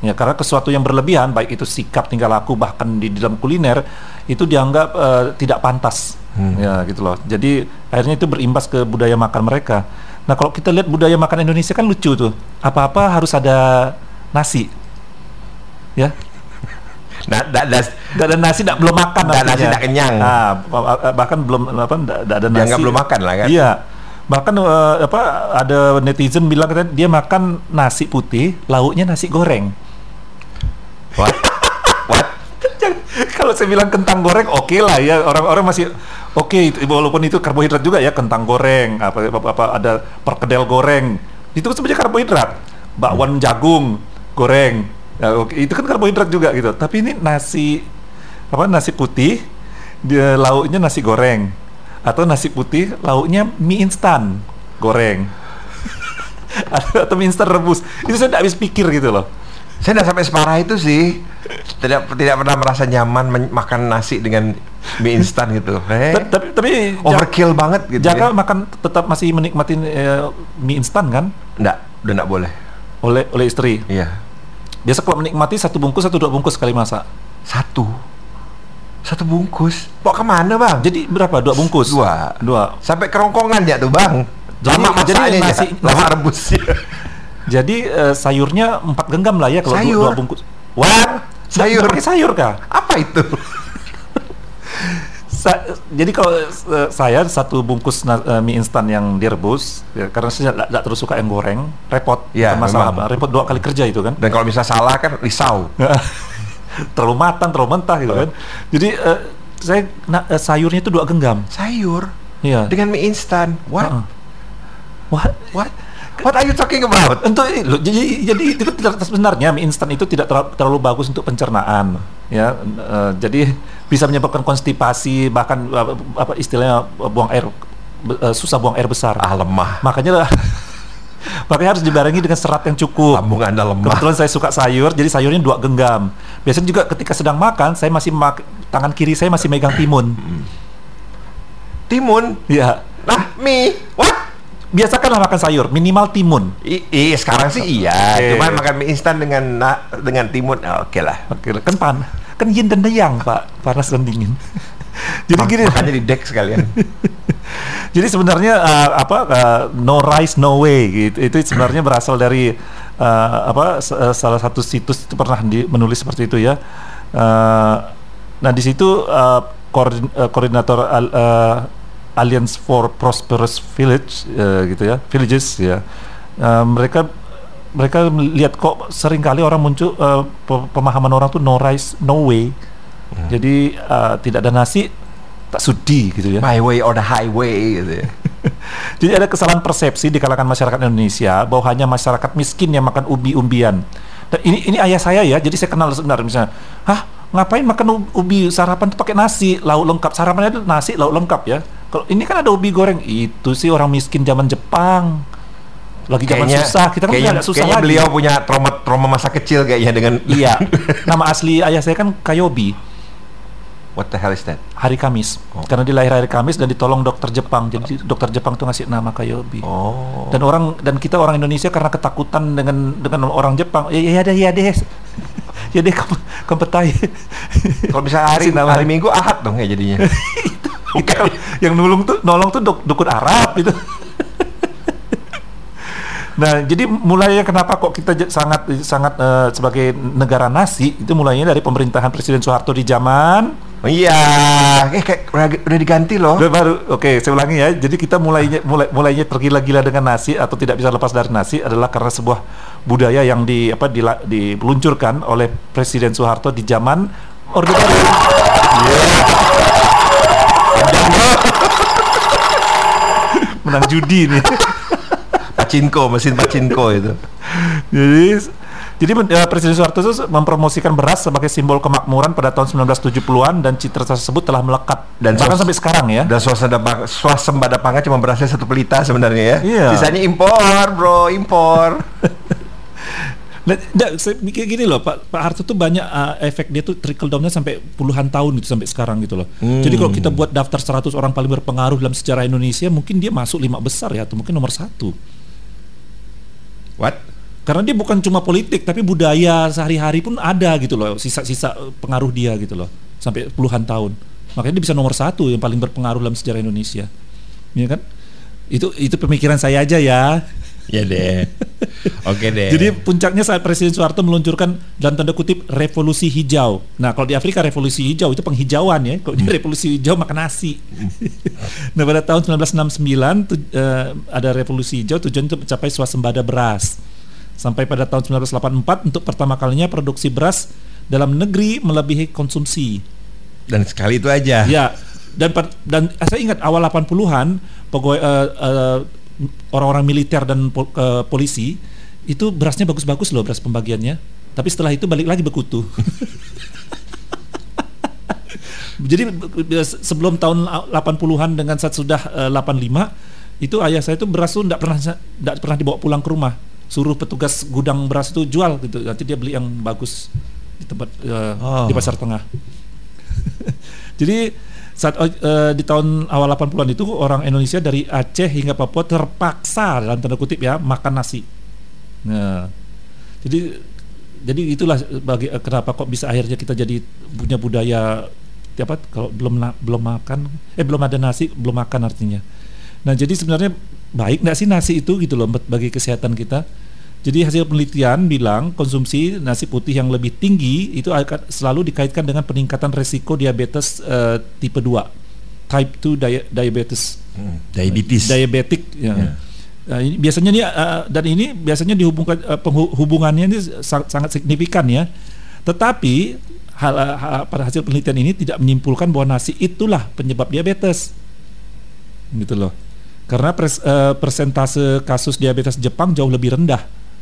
S2: Ya, karena sesuatu yang berlebihan, baik itu sikap tingkah laku bahkan di dalam kuliner itu dianggap eh, tidak pantas.
S1: Hmm.
S2: Ya, gitu loh. Jadi akhirnya itu berimbas ke budaya makan mereka. Nah, kalau kita lihat budaya makan Indonesia kan lucu tuh. Apa-apa harus ada nasi. Ya,
S1: Nah, da, da,
S2: ada nasi, nggak belum makan
S1: Nggak nasi, nggak kenyang.
S2: Nah, bah- bahkan belum apa, nggak ada nasi.
S1: Belum makan lah kan?
S2: Iya. Bahkan eh, apa ada netizen bilang katanya dia makan nasi putih, lauknya nasi goreng.
S1: what? What?
S2: Kalau saya bilang kentang goreng, oke lah ya orang-orang masih oke itu walaupun itu karbohidrat juga ya kentang goreng, apa apa, apa ada perkedel goreng, itu kan sebenarnya karbohidrat. Bakwan jagung goreng, ya, oke itu kan karbohidrat juga gitu. Tapi ini nasi apa nasi putih, dia lauknya nasi goreng atau nasi putih lauknya mie instan goreng atau, mie instan rebus itu saya tidak habis pikir gitu loh
S1: Saya tidak sampai separah itu sih. Tidak tidak pernah merasa nyaman makan nasi dengan mie instan gitu. Eh,
S2: Ta- tapi tapi
S1: overkill banget gitu.
S2: Jaka
S1: ya.
S2: makan tetap masih menikmati eh, mie instan kan
S1: Enggak, udah enggak boleh.
S2: oleh oleh istri.
S1: Iya.
S2: Biasa kalau menikmati satu bungkus atau dua bungkus sekali masak.
S1: Satu. Satu bungkus. Mau ke mana bang?
S2: Jadi berapa? Dua bungkus.
S1: Dua.
S2: Dua.
S1: Sampai kerongkongan ya tuh bang.
S2: Jadi-
S1: lama
S2: jadi nasi-
S1: ya. lama rebusnya.
S2: Jadi eh, sayurnya empat genggam lah ya kalau dua,
S1: Sayur.
S2: dua bungkus. Wah,
S1: Sayur.
S2: Pakai sayur kah?
S1: Apa itu?
S2: Sa- jadi kalau eh, saya satu bungkus eh, mie instan yang direbus, ya, karena saya tidak terus suka yang goreng, repot.
S1: Ya,
S2: masalah
S1: memang.
S2: apa, repot dua kali kerja itu kan.
S1: Dan kalau bisa salah kan risau.
S2: terlalu matang, terlalu mentah gitu kan. Jadi eh, saya na- eh, sayurnya itu dua genggam.
S1: Sayur
S2: Iya.
S1: dengan mie instan. What?
S2: Heeh. What?
S1: What? What are you talking about?
S2: Untuk jadi jadi itu tidak sebenarnya mie instan itu tidak terlalu, terlalu bagus untuk pencernaan ya Eh, jadi bisa menyebabkan konstipasi bahkan apa, apa istilahnya buang air eh, susah buang air besar
S1: Ah lemah.
S2: makanya makanya harus dibarengi dengan serat yang cukup
S1: Lambung anda lemah.
S2: kebetulan saya suka sayur jadi sayurnya dua genggam biasanya juga ketika sedang makan saya masih mak- tangan kiri saya masih megang timun
S1: Timun.
S2: ya
S1: Nah, mie. What?
S2: Biasakanlah makan sayur minimal timun
S1: I, i- sekarang sih iya.
S2: Oke.
S1: Cuman makan mie instan dengan na- dengan timun, ah, oke lah.
S2: Oke, kan pan, kan yin dan yang pak, panas dan dingin. Jadi gini,
S1: Makanya di deck sekalian.
S2: jadi sebenarnya uh, apa uh, no rice no way gitu. Itu sebenarnya berasal dari uh, apa uh, salah satu situs itu pernah di, menulis seperti itu ya. Uh, nah di situ uh, koordin- uh, koordinator uh, Alliance for Prosperous Village uh, gitu ya, villages ya. Uh, mereka mereka melihat kok sering kali orang muncul uh, pe- pemahaman orang tuh no rice no way. Jadi uh, tidak ada nasi tak sudi gitu ya.
S1: My way or the highway gitu ya.
S2: Jadi ada kesalahan persepsi di kalangan masyarakat Indonesia bahwa hanya masyarakat miskin yang makan ubi-umbian. Dan ini ini ayah saya ya, jadi saya kenal sebenarnya misalnya, hah ngapain makan ubi sarapan tuh pakai nasi lauk lengkap sarapannya itu nasi lauk lengkap ya. Kalau ini kan ada ubi goreng itu sih orang miskin zaman Jepang. Lagi zaman susah, kita kan
S1: kayaknya,
S2: susah
S1: kayaknya
S2: lagi.
S1: beliau punya trauma trauma masa kecil kayaknya dengan
S2: Iya. Nama asli ayah saya kan Kayobi.
S1: What the hell is that?
S2: hari Kamis.
S1: Oh.
S2: Karena dia lahir hari Kamis dan ditolong dokter Jepang. Jadi dokter Jepang tuh ngasih nama Kayobi.
S1: Oh.
S2: Dan orang dan kita orang Indonesia karena ketakutan dengan dengan orang Jepang, ya ya deh ya deh. ya deh kamu kamu petai.
S1: Kalau bisa hari hari Minggu Ahad dong ya jadinya.
S2: Yang nolong tuh nolong tuh duk- dukun Arab itu. nah, jadi mulainya kenapa kok kita sangat sangat eh, sebagai negara nasi itu mulainya dari pemerintahan Presiden Soeharto di zaman
S1: Oh iya, eh kayak udah, diganti loh.
S2: Udah baru, oke saya ulangi ya. Jadi kita mulainya mulai mulainya tergila-gila dengan nasi atau tidak bisa lepas dari nasi adalah karena sebuah budaya yang di apa dila- diluncurkan oleh Presiden Soeharto di zaman Orde Baru. Menang judi nih.
S1: Pacinko, mesin pacinko itu.
S2: Jadi jadi eh, Presiden Soeharto itu mempromosikan beras sebagai simbol kemakmuran pada tahun 1970-an dan citra tersebut telah melekat
S1: Dan
S2: bahkan sampai sekarang ya.
S1: Dan pang- swasembada pangan cuma berasnya satu pelita sebenarnya ya.
S2: Iya.
S1: Sisanya impor, bro, impor.
S2: Nah, nggak, saya mikir gini loh, Pak Pak Harto tuh banyak uh, efek dia tuh trickle down-nya sampai puluhan tahun gitu sampai sekarang gitu loh.
S1: Hmm.
S2: Jadi kalau kita buat daftar 100 orang paling berpengaruh dalam sejarah Indonesia, mungkin dia masuk lima besar ya atau mungkin nomor satu.
S1: What?
S2: Karena dia bukan cuma politik, tapi budaya sehari-hari pun ada gitu loh, sisa-sisa uh, pengaruh dia gitu loh, sampai puluhan tahun. Makanya dia bisa nomor satu yang paling berpengaruh dalam sejarah Indonesia, ya kan? Itu itu pemikiran saya aja ya.
S1: Ya deh. Oke deh.
S2: Jadi puncaknya saat Presiden Soeharto meluncurkan dalam tanda kutip revolusi hijau. Nah kalau di Afrika revolusi hijau itu penghijauan ya. Kalau di revolusi hijau makan nasi. nah pada tahun 1969 tu- eh, ada revolusi hijau tujuan untuk mencapai swasembada beras. Sampai pada tahun 1984 untuk pertama kalinya produksi beras dalam negeri melebihi konsumsi.
S1: dan sekali itu aja.
S2: Ya, dan dan saya ingat awal 80-an pegawai eh, eh, orang-orang militer dan pol- eh, polisi itu berasnya bagus-bagus loh beras pembagiannya. Tapi setelah itu balik lagi bekutu. Jadi be- be- sebelum tahun 80-an dengan saat sudah eh, 85 itu ayah saya itu beras tuh enggak pernah enggak pernah dibawa pulang ke rumah. Suruh petugas gudang beras itu jual gitu. Nanti dia beli yang bagus di tempat eh,
S1: Oh.
S2: di pasar tengah. Jadi saat eh, di tahun awal 80-an itu orang Indonesia dari Aceh hingga Papua terpaksa dalam tanda kutip ya makan nasi. Nah, jadi jadi itulah bagi eh, kenapa kok bisa akhirnya kita jadi punya budaya apa kalau belum belum makan eh belum ada nasi belum makan artinya. Nah, jadi sebenarnya baik nggak sih nasi itu gitu loh bagi kesehatan kita? Jadi hasil penelitian bilang konsumsi nasi putih yang lebih tinggi itu akan selalu dikaitkan dengan peningkatan resiko diabetes eh, tipe 2, type 2 dia- diabetes,
S1: Hmm, Diabetes.
S2: diabetik. Ya.
S1: Ya.
S2: Nah, ini biasanya nih eh, dan ini biasanya dihubungkan penghu- hubungannya ini sangat, sangat signifikan ya. Tetapi hal, ha- pada hasil penelitian ini tidak menyimpulkan bahwa nasi itulah penyebab diabetes, gitu loh. Karena pres- eh, persentase kasus diabetes Jepang jauh lebih rendah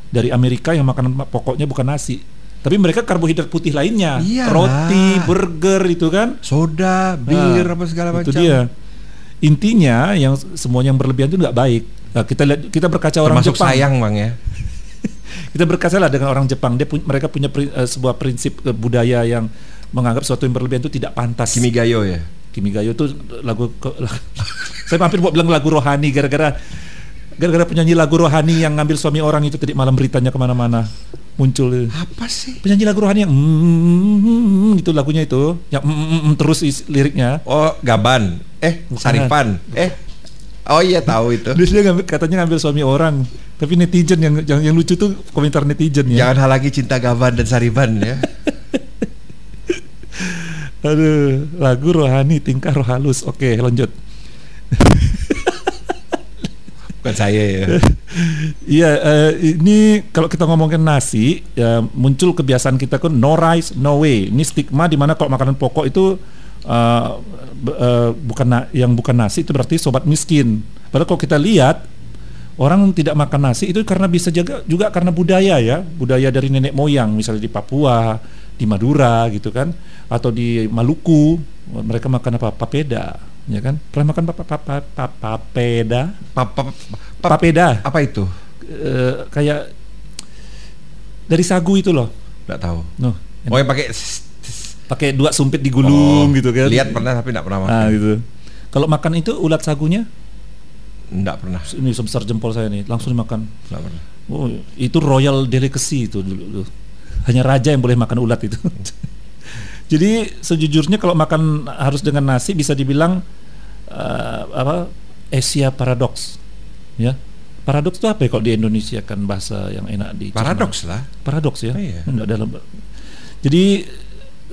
S2: dari Amerika yang makanan pokoknya bukan nasi. Tapi mereka karbohidrat putih lainnya,
S1: Iyalah.
S2: roti, burger itu kan.
S1: Soda, bir,
S2: Nah,
S1: apa segala macam.
S2: Itu dia. Intinya yang semuanya yang berlebihan itu nggak baik. Nah, kita lihat kita berkaca orang
S1: Termasuk
S2: Jepang.
S1: sayang bang ya.
S2: Kita berkaca lah dengan orang Jepang. Dia pu- mereka punya pri- eh, sebuah prinsip eh, budaya yang menganggap sesuatu yang berlebihan itu tidak pantas.
S1: Kimigayo ya.
S2: Kimigayo itu lagu lagu- saya hampir mau bilang lagu rohani gara-gara gara-gara penyanyi lagu rohani yang ngambil suami orang itu tadi malam beritanya ke mana-mana muncul
S1: Apa sih?
S2: penyanyi lagu rohani yang mm, itu lagunya itu yang mm, mm, mm, terus is- liriknya
S1: Oh, Gaban. Eh,
S2: Bukan.
S1: Sarifan. Eh. Oh iya tahu itu.
S2: Dia ngambil, katanya ngambil suami orang, tapi netizen yang yang, yang lucu tuh komentar netizen ya.
S1: Jangan hal lagi cinta Gaban dan Sarifan ya.
S2: Aduh, lagu rohani tingkah roh halus. Oke, lanjut.
S1: Bukan saya ya.
S2: Iya, eh, ini kalau kita ngomongin nasi, ya, muncul kebiasaan kita kan no rice, no way. Ini stigma di mana kalau makanan pokok itu be- eh, bukan yang bukan nasi itu berarti sobat miskin. Padahal kalau kita lihat orang tidak makan nasi itu karena bisa jaga juga karena budaya ya, budaya dari nenek moyang, misalnya di Papua, di Madura gitu kan, atau di Maluku mereka makan apa? Papeda, ya kan? Pernah makan papa, papa, papa, papeda?
S1: Papa,
S2: Papeda
S1: apa itu?
S2: eh, kayak dari sagu itu loh.
S1: Nggak tahu.
S2: Noh,
S1: Oh yang pakai
S2: pakai dua sumpit digulung
S1: Oh,
S2: gitu kan.
S1: Lihat pernah tapi enggak pernah makan.
S2: Nah, gitu. Kalau makan itu ulat sagunya
S1: Enggak pernah.
S2: ini sebesar jempol saya nih, langsung dimakan.
S1: Enggak pernah.
S2: Oh, itu royal delicacy itu dulu. Hanya raja yang boleh makan ulat itu. Jadi sejujurnya kalau makan harus dengan nasi bisa dibilang eh, apa Asia paradox, ya. Paradoks itu apa ya kalau di Indonesia kan bahasa yang enak di
S1: Paradoks lah.
S2: paradoks ya.
S1: Oh, iya.
S2: Dalam. Jadi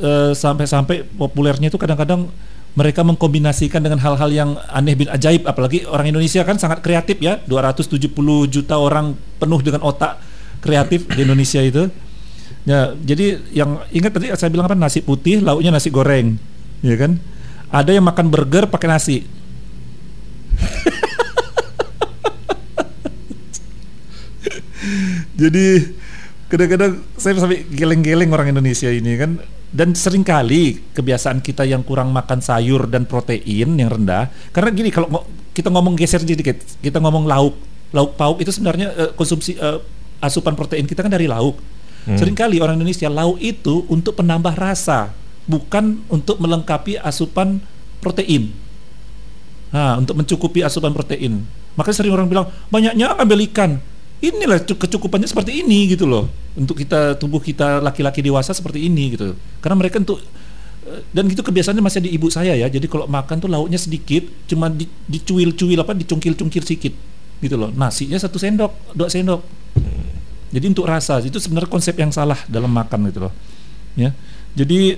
S2: eh, sampai-sampai populernya itu kadang-kadang mereka mengkombinasikan dengan hal-hal yang aneh bin ajaib apalagi orang Indonesia kan sangat kreatif ya 270 juta orang penuh dengan otak kreatif di Indonesia itu ya jadi yang ingat tadi saya bilang apa nasi putih lauknya nasi goreng ya kan ada yang makan burger pakai nasi. Jadi kadang-kadang saya sampai geleng-geleng orang Indonesia ini kan. Dan sering kali kebiasaan kita yang kurang makan sayur dan protein yang rendah karena gini kalau kita ngomong geser sedikit kita ngomong lauk lauk pauk itu sebenarnya eh, konsumsi eh, asupan protein kita kan dari lauk. Seringkali orang Indonesia lauk itu untuk penambah rasa bukan untuk melengkapi asupan protein Nah, untuk mencukupi asupan protein. Makanya sering orang bilang, banyaknya ambil ikan. Inilah cu- kecukupannya seperti ini gitu loh. Untuk kita tubuh kita laki-laki dewasa seperti ini gitu. Karena mereka untuk eh, dan gitu kebiasaannya masih di ibu saya ya. Jadi kalau makan tuh lauknya sedikit, cuma di, dicuil-cuil apa, dicungkil-cungkil sedikit gitu loh. Nasinya satu sendok, dua sendok. Jadi untuk rasa itu sebenarnya konsep yang salah dalam makan gitu loh. Ya. Jadi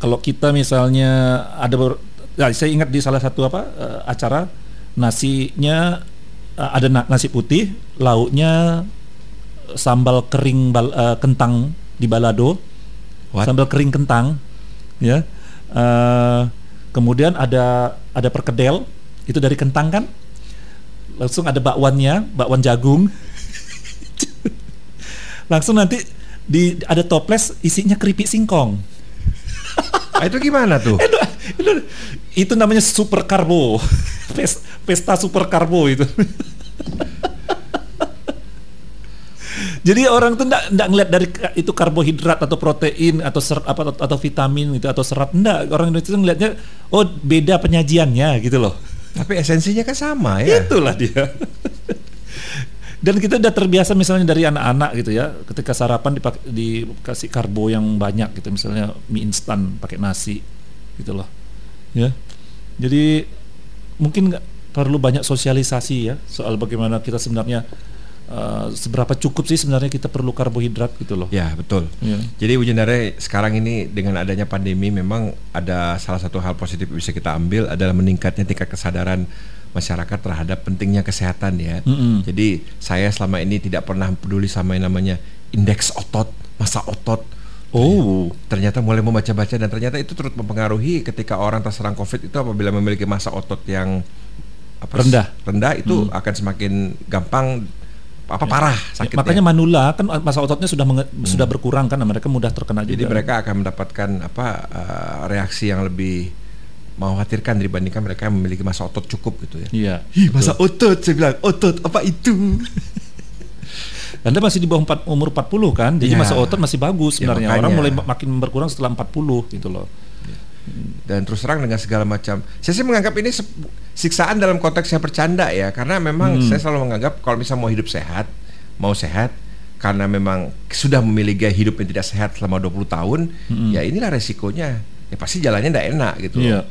S2: kalau kita misalnya ada ber- ya, saya ingat di salah satu apa eh, acara nasinya eh, ada na- nasi putih, lauknya sambal kering bal- eh, kentang di balado,
S1: What?
S2: sambal kering kentang, ya. Eh, kemudian ada ada perkedel itu dari kentang kan, langsung ada bakwannya, bakwan jagung, langsung nanti di ada toples isinya keripik singkong.
S1: Ah, itu gimana tuh?
S2: Itu, itu, itu namanya super karbo. Pes- Pesta super karbo itu. Jadi orang tuh enggak enggak ngeliat dari itu karbohidrat atau protein atau serat apa atau, vitamin gitu atau serat enggak. Orang Indonesia tuh ngeliatnya oh beda penyajiannya gitu loh.
S1: Tapi esensinya kan sama ya.
S2: Itulah dia. Dan kita udah terbiasa misalnya dari anak-anak gitu ya, ketika sarapan dipak- dikasih karbo yang banyak gitu, misalnya mie instan pakai nasi gitu loh, ya. Jadi mungkin nggak perlu banyak sosialisasi ya soal bagaimana kita sebenarnya uh, seberapa cukup sih sebenarnya kita perlu karbohidrat gitu loh.
S1: Ya betul.
S2: Ya.
S1: Jadi Jendare sekarang ini dengan adanya pandemi memang ada salah satu hal positif yang bisa kita ambil adalah meningkatnya tingkat kesadaran masyarakat terhadap pentingnya kesehatan ya.
S2: Mm-mm.
S1: Jadi saya selama ini tidak pernah peduli sama yang namanya indeks otot, masa otot.
S2: Oh,
S1: Ternyata mulai membaca-baca dan ternyata itu turut mempengaruhi ketika orang terserang COVID itu apabila memiliki masa otot yang apa,
S2: Rendah.
S1: rendah itu akan semakin gampang apa parah
S2: Ya,
S1: sakitnya.
S2: makanya manula kan masa ototnya sudah menge- sudah berkurang kan, mereka mudah terkena
S1: Jadi
S2: juga.
S1: mereka akan mendapatkan apa uh, reaksi yang lebih mengkhawatirkan dibandingkan mereka yang memiliki masa otot cukup gitu ya.
S2: Iya.
S1: Ih, masa otot saya bilang, otot apa itu?
S2: Anda masih di bawah empat, umur 40 kan, jadi
S1: Iya.
S2: masa otot masih bagus
S1: Ya,
S2: sebenarnya.
S1: makanya.
S2: Orang mulai ma- makin berkurang setelah 40 gitu loh.
S1: Dan terus terang dengan segala macam. Saya sih menganggap ini siksaan dalam konteks yang bercanda ya, karena memang
S2: Hmm.
S1: saya selalu menganggap kalau misalnya mau hidup sehat, mau sehat karena memang sudah memilih gaya hidup yang tidak sehat selama 20 tahun,
S2: Hmm.
S1: ya inilah resikonya. Ya pasti jalannya tidak enak gitu. loh.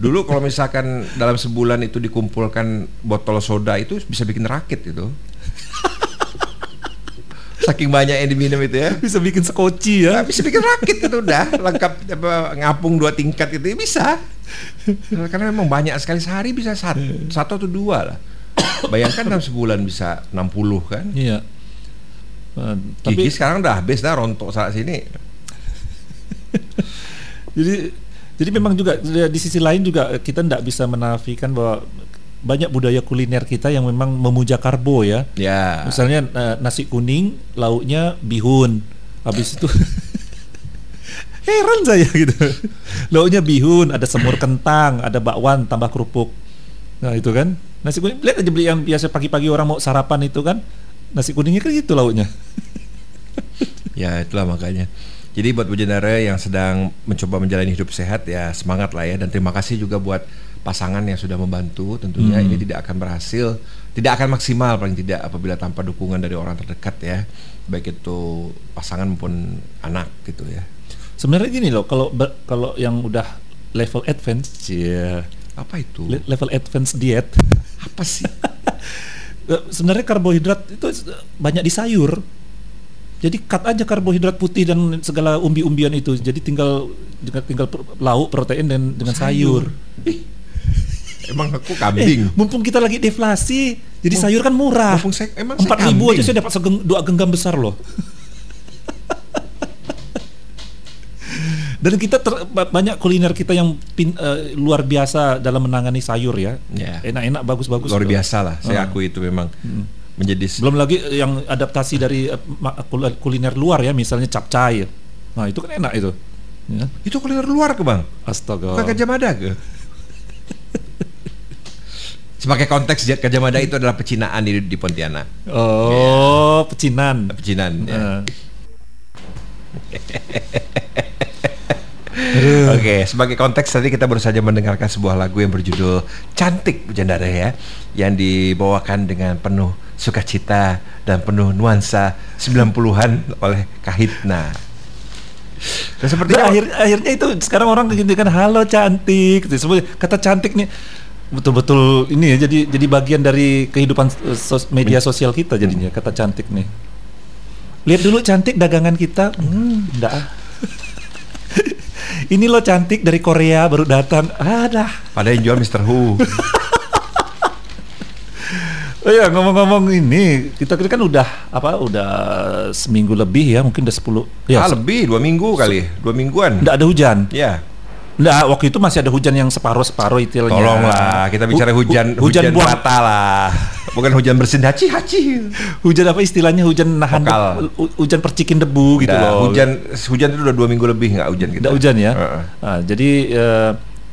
S1: Dulu kalau misalkan dalam sebulan itu dikumpulkan botol soda itu bisa bikin rakit itu. Saking banyak yang diminum itu ya.
S2: Bisa bikin sekoci
S1: Ya,
S2: ya.
S1: bisa bikin rakit itu udah lengkap apa, ngapung dua tingkat itu ya bisa. Karena memang banyak sekali sehari bisa satu, satu atau dua lah. Bayangkan dalam sebulan bisa 60 kan.
S2: Iya.
S1: Gigi
S2: tapi
S1: sekarang udah habis dah rontok saat sini.
S2: jadi jadi memang juga di sisi lain juga kita tidak bisa menafikan bahwa banyak budaya kuliner kita yang memang memuja karbo ya.
S1: Ya.
S2: Misalnya eh, nasi kuning, lauknya bihun. Habis itu heran saya gitu. Lauknya bihun, ada semur kentang, ada bakwan tambah kerupuk. Nah, itu kan. Nasi kuning lihat aja beli yang biasa pagi-pagi orang mau sarapan itu kan. Nasi kuningnya kan gitu lauknya.
S1: Ya itulah makanya. Jadi buat Bu Jendara yang sedang mencoba menjalani hidup sehat ya semangat lah ya dan terima kasih juga buat pasangan yang sudah membantu. Tentunya
S2: Hmm.
S1: ini tidak akan berhasil, tidak akan maksimal paling tidak apabila tanpa dukungan dari orang terdekat ya, baik itu pasangan maupun anak gitu ya.
S2: Sebenarnya gini loh, kalau kalau yang udah level advance, ya
S1: Apa itu?
S2: le- level advance diet,
S1: Apa sih?
S2: sebenarnya karbohidrat itu banyak di sayur. Jadi cut aja karbohidrat putih dan segala umbi-umbian itu. Jadi tinggal tinggal, lauk, protein dan dengan sayur.
S1: Ih, Emang aku
S2: Eh,
S1: kambing.
S2: mumpung kita lagi deflasi, jadi
S1: Mum-
S2: sayur kan murah.
S1: mumpung saya- emang
S2: Empat ribu
S1: kambing.
S2: aja saya dapat segeng, dua genggam besar loh. Dan kita ter- ba- banyak kuliner kita yang pin- eh, luar biasa dalam menangani sayur ya.
S1: Ya.
S2: Enak-enak, bagus-bagus.
S1: Luar
S2: loh.
S1: biasa lah. Saya
S2: Ah.
S1: akui itu memang menjadi
S2: Belum lagi yang adaptasi dari eh, kul- kuliner luar ya, misalnya capcay. Nah itu kan enak itu. Ya.
S1: itu kuliner luar ke bang.
S2: Astaga.
S1: Bukan Gajah Mada ke? Sebagai konteks Gajah Mada itu adalah pecinaan di, di Pontianak.
S2: Oh, pecinan.
S1: Pecinan. Ya.
S2: Eh.
S1: Oke, sebagai konteks tadi kita baru saja mendengarkan sebuah lagu yang berjudul Cantik Bu Jandara ya, yang dibawakan dengan penuh sukacita dan penuh nuansa 90-an oleh Kahitna. Dan seperti
S2: Dan akhir, akhirnya itu sekarang orang kan halo cantik kata cantik nih betul-betul ini ya jadi jadi bagian dari kehidupan eh, sos- media sosial kita jadinya kata cantik nih. Lihat dulu cantik dagangan kita. Hmm, enggak. ah. ini loh cantik dari Korea baru datang. Ada.
S1: pada yang jual Mr. Hu.
S2: Oh ya ngomong-ngomong ini kita kita kan udah apa udah seminggu lebih ya mungkin udah 10 ya
S1: ah, lebih dua minggu kali, dua mingguan.
S2: enggak ada hujan.
S1: Ya,
S2: Enggak, waktu itu masih ada hujan yang separuh-separuh itilnya.
S1: tolonglah kita bicara
S2: Hu- hu-
S1: hujan
S2: hujan, buang
S1: mata lah, bukan hujan bersin haci haci.
S2: hujan apa istilahnya hujan nahan
S1: Lokal.
S2: debu- hujan percikin debu gitu
S1: Udah,
S2: loh.
S1: hujan hujan itu udah dua minggu lebih nggak hujan kita.
S2: Nggak hujan ya.
S1: Heeh.
S2: Nah, jadi eh,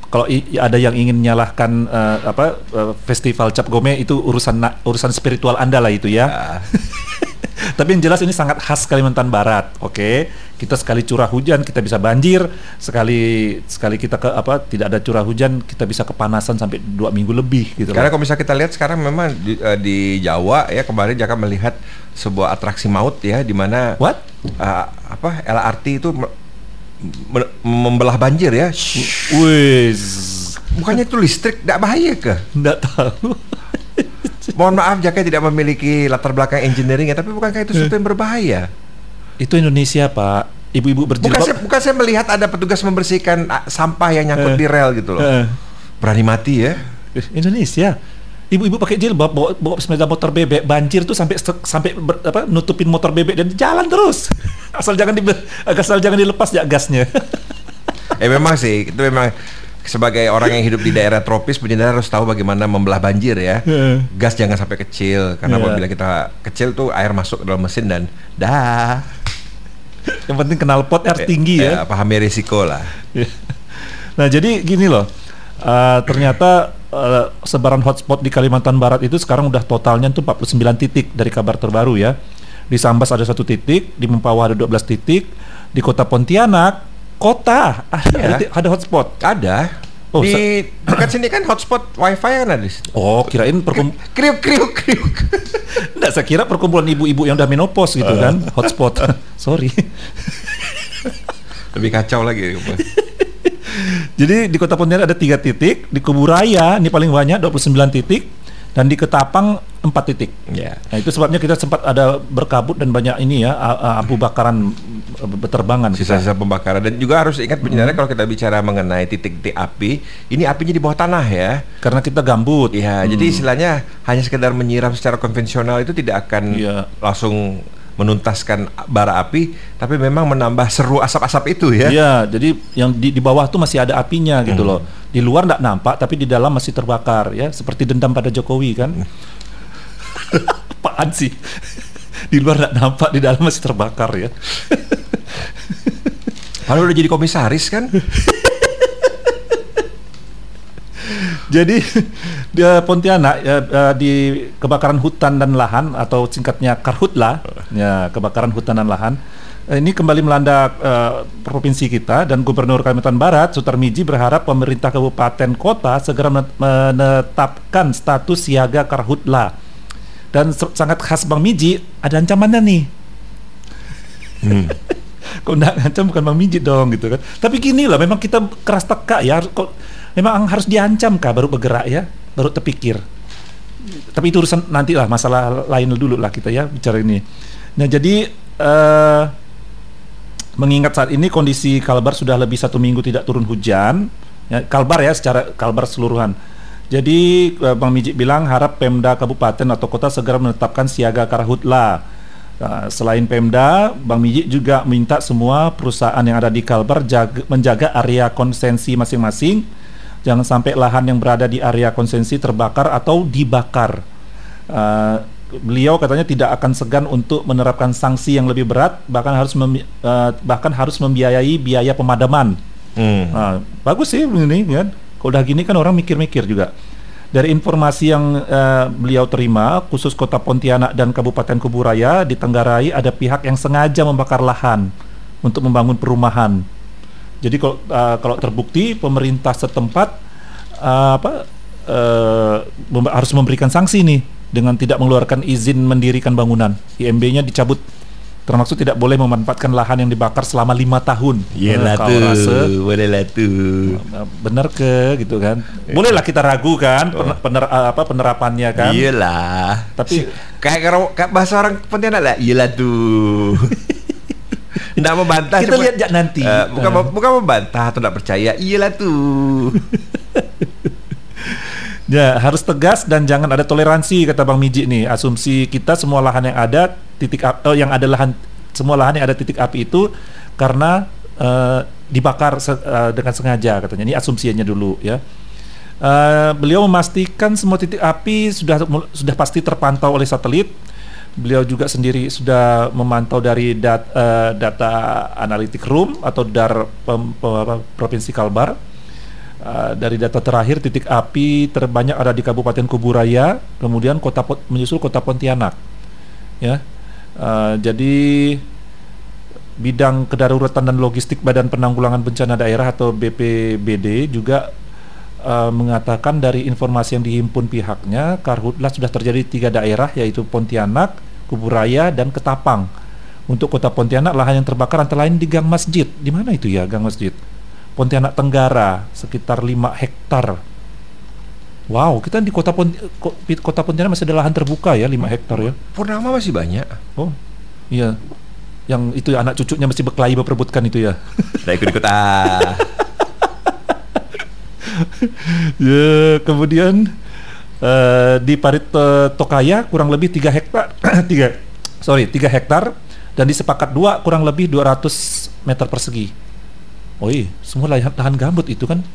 S2: kalau ada yang ingin menyalahkan eh, apa eh, festival Cap Gome itu urusan urusan spiritual Anda lah itu ya.
S1: Ah.
S2: Tapi yang jelas ini sangat khas Kalimantan Barat. Oke, kita sekali curah hujan kita bisa banjir, sekali sekali kita ke apa tidak ada curah hujan kita bisa kepanasan sampai dua minggu lebih gitu.
S1: Karena kalau bisa kita lihat sekarang memang di, eh, di Jawa ya kemarin Jaka melihat sebuah atraksi maut ya di mana
S2: What?
S1: eh, apa LRT itu membelah banjir ya.
S2: Wis,
S1: Bukannya itu listrik tidak bahaya ke?
S2: nggak tahu.
S1: Mohon maaf Jaka tidak memiliki latar belakang engineering ya, tapi bukankah itu sesuatu yang berbahaya?
S2: Itu Indonesia pak, ibu-ibu
S1: Bukan
S2: berjilbab.
S1: saya, bukan saya melihat ada petugas membersihkan ah, sampah yang nyangkut
S2: Eh.
S1: di rel gitu loh.
S2: Eh.
S1: Berani mati ya.
S2: Eh, Indonesia. Ibu-ibu pakai jilbab bawa, bawa sepeda motor bebek banjir tuh sampai sampai ber- apa nutupin motor bebek dan jalan terus. Asal jangan di asal jangan dilepas ya gasnya.
S1: Eh memang sih, itu memang sebagai orang yang hidup di daerah tropis, penjendara harus tahu bagaimana membelah banjir ya.
S2: Heeh.
S1: Gas jangan sampai kecil, karena
S2: Iya.
S1: apabila kita kecil tuh air masuk ke dalam mesin dan dah.
S2: Yang penting kenal pot harus tinggi ya.
S1: pahami risiko lah.
S2: Nah jadi gini loh, eh, ternyata eh, sebaran hotspot di Kalimantan Barat itu sekarang udah totalnya tuh 49 titik dari kabar terbaru ya. Di Sambas ada satu titik, di Mempawah ada 12 titik, di Kota Pontianak, kota ada,
S1: Iya.
S2: ada, ada hotspot.
S1: Ada.
S2: Oh,
S1: di dekat sini kan hotspot wifi kan ada.
S2: Oh, kirain perkum
S1: Kriuk kriuk kriuk.
S2: Enggak, saya kira perkumpulan ibu-ibu yang udah menopause gitu kan, hotspot. Sorry.
S1: Lebih kacau lagi.
S2: Jadi di Kota Pontianak ada tiga titik, di Kuburaya ini paling banyak 29 titik, dan di Ketapang 4 titik.
S1: ya.
S2: Nah itu sebabnya kita sempat ada berkabut dan banyak ini ya abu bakaran berterbangan.
S1: Sisa-sisa pembakaran dan juga harus ingat penjendara
S2: Hmm.
S1: kalau kita bicara mengenai titik-titik api, ini apinya di bawah tanah ya.
S2: Karena kita gambut.
S1: Iya, jadi istilahnya hanya sekedar menyiram secara konvensional itu tidak akan
S2: Iya.
S1: langsung menuntaskan bara api, tapi memang menambah seru asap-asap itu ya.
S2: Iya, jadi yang di, di bawah tuh masih ada apinya gitu
S1: Hmm.
S2: loh. Di luar nggak nampak, tapi di dalam masih terbakar ya, seperti dendam pada Jokowi kan. Apaan sih? Di luar nggak nampak, di dalam masih terbakar ya.
S1: Kalau udah jadi komisaris kan,
S2: Jadi di eh, Pontianak ya, eh, di kebakaran hutan dan lahan atau singkatnya Karhutla, ya kebakaran hutan dan lahan. Eh, Ini kembali melanda eh, provinsi kita dan Gubernur Kalimantan Barat Sutarmiji berharap pemerintah kabupaten kota segera men- menetapkan status siaga karhutla. Dan sangat khas Bang Miji ada ancamannya nih.
S1: Hmm.
S2: Kok nggak ngancam bukan Bang Miji dong gitu kan. Tapi gini lah memang kita keras teka ya kok memang harus diancam kah baru bergerak ya, baru terpikir. Tapi itu urusan nanti lah masalah lain dulu lah kita ya bicara ini. Nah jadi eh mengingat saat ini kondisi Kalbar sudah lebih satu minggu tidak turun hujan, ya, Kalbar ya secara Kalbar seluruhan. Jadi eh, Bang Mijik bilang harap Pemda Kabupaten atau Kota segera menetapkan siaga karhutla. Nah, selain Pemda, Bang Mijik juga minta semua perusahaan yang ada di Kalbar jaga- menjaga area konsensi masing-masing. Jangan sampai lahan yang berada di area konsensi terbakar atau dibakar. Uh, beliau katanya tidak akan segan untuk menerapkan sanksi yang lebih berat, bahkan harus mem- uh, bahkan harus membiayai biaya pemadaman.
S1: Hmm.
S2: Nah, bagus sih ini kan. Kalau udah gini kan orang mikir-mikir juga. Dari informasi yang eh, beliau terima, khusus Kota Pontianak dan Kabupaten Kuburaya di Tenggarai ada pihak yang sengaja membakar lahan untuk membangun perumahan. Jadi kalau eh, kalau terbukti pemerintah setempat eh, apa eh, mem- harus memberikan sanksi nih dengan tidak mengeluarkan izin mendirikan bangunan. IMB-nya dicabut. Termasuk tidak boleh memanfaatkan lahan yang dibakar selama lima tahun. Eh, kau
S1: tuh,
S2: rasa
S1: boleh lah tuh.
S2: Nah, benar ke gitu kan bolehlah kita ragu kan
S1: Oh.
S2: pener- apa penerapannya kan
S1: Iyalah.
S2: Tapi-
S1: kayak kalau bahasa orang Pontianak lah. Iyalah tuh. Nggak membantah
S2: Kita
S1: cuma-
S2: lihat jak nanti.
S1: Eh, bukan
S2: Eh.
S1: bukan membantah atau tidak percaya. Iyalah tuh.
S2: ya harus tegas dan jangan ada toleransi kata bang Miji nih asumsi kita semua lahan yang ada titik ap- oh, yang ada lahan semua lahan yang ada titik api itu karena eh, dibakar se- eh, dengan sengaja katanya ini asumsinya dulu ya Eh, beliau memastikan semua titik api sudah sudah pasti terpantau oleh satelit. Beliau juga sendiri sudah memantau dari dat- eh, data analitik room atau dar pem- pe- apa, provinsi Kalbar. Eh, dari data terakhir titik api terbanyak ada di Kabupaten Kuburaya, kemudian kota menyusul kota Pontianak. Ya, Eh, jadi bidang kedaruratan dan logistik Badan Penanggulangan Bencana Daerah atau BPBD juga eh, mengatakan dari informasi yang dihimpun pihaknya, karhutlah sudah terjadi di tiga daerah yaitu Pontianak, Kuburaya, dan Ketapang. Untuk kota Pontianak lahan yang terbakar antara lain di Gang Masjid. Di mana itu ya Gang Masjid? Pontianak Tenggara sekitar 5 hektar. Wow, kita di kota Pont kota Pontianak masih ada lahan terbuka ya 5 hektar ya.
S1: Purnama masih banyak.
S2: Oh, iya. Yang itu anak cucunya mesti berkelahi berperebutkan itu ya.
S1: Udah ikut-ikut ah.
S2: ya, kemudian eh, di Parit eh, Tokaya kurang lebih 3 hektar 3 sorry 3 hektar dan di Sepakat 2 kurang lebih 200 meter persegi. Oh iya, semua lahan, lahan gambut itu kan.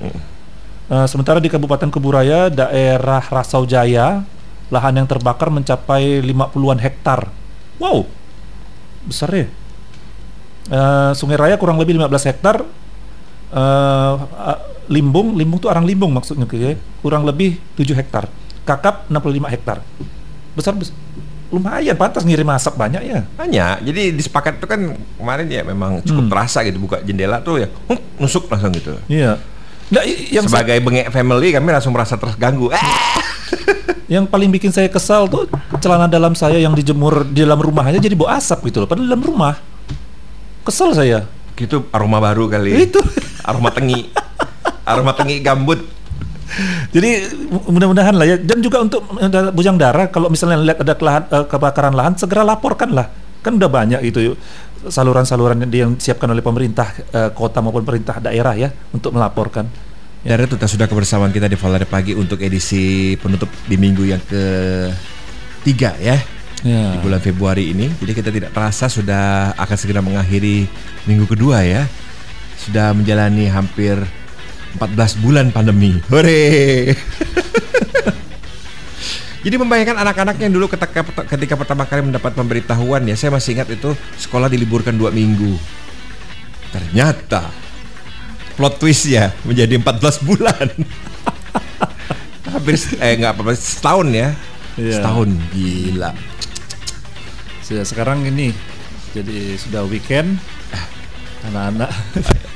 S2: Eh, sementara di Kabupaten Kuburaya, daerah Rasau Jaya, lahan yang terbakar mencapai 50-an hektar. Wow, besar ya. Eh, Sungai Raya kurang lebih 15 hektar. Eh, ah, Limbung, Limbung tuh arang Limbung maksudnya ya. Kurang lebih 7 hektar. Kakap 65 hektar. Besar, besar. Lumayan pantas ngirim asap banyak ya.
S1: Banyak. Jadi disepakati itu kan kemarin ya memang cukup
S2: Hmm.
S1: terasa gitu buka jendela tuh ya. huh, nusuk langsung gitu.
S2: Iya. Nah, yang
S1: Sebagai bengek family kami langsung merasa terganggu.
S2: Yang paling bikin saya kesal tuh celana dalam saya yang dijemur di dalam rumah aja jadi bau asap gitu loh. Padahal dalam rumah. Kesel saya.
S1: Gitu aroma baru kali.
S2: Itu.
S1: Aroma tengi. aroma tengi gambut.
S2: Jadi mu- mudah-mudahan lah ya. Dan juga untuk bujang darah kalau misalnya lihat ada kelahan- eh, kebakaran lahan segera laporkan lah. Kan udah banyak itu saluran-saluran yang- disiapkan oleh pemerintah eh, kota maupun pemerintah daerah ya untuk melaporkan.
S1: Dan itu sudah kebersamaan kita di Valare Pagi untuk edisi penutup di minggu yang ke tiga ya
S2: Ya.
S1: di bulan Februari ini. Jadi kita tidak terasa sudah akan segera mengakhiri minggu kedua ya. Sudah menjalani hampir 14 bulan pandemi. Hore. Jadi membayangkan anak-anak yang dulu ketika, ketika pertama kali mendapat pemberitahuan ya, saya masih ingat itu sekolah diliburkan dua minggu. Ternyata plot twist ya menjadi 14 bulan. Hampir se- eh nggak apa-apa setahun ya.
S2: Iya.
S1: Setahun gila.
S2: Se- Sekarang ini jadi sudah weekend anak-anak
S1: Ya,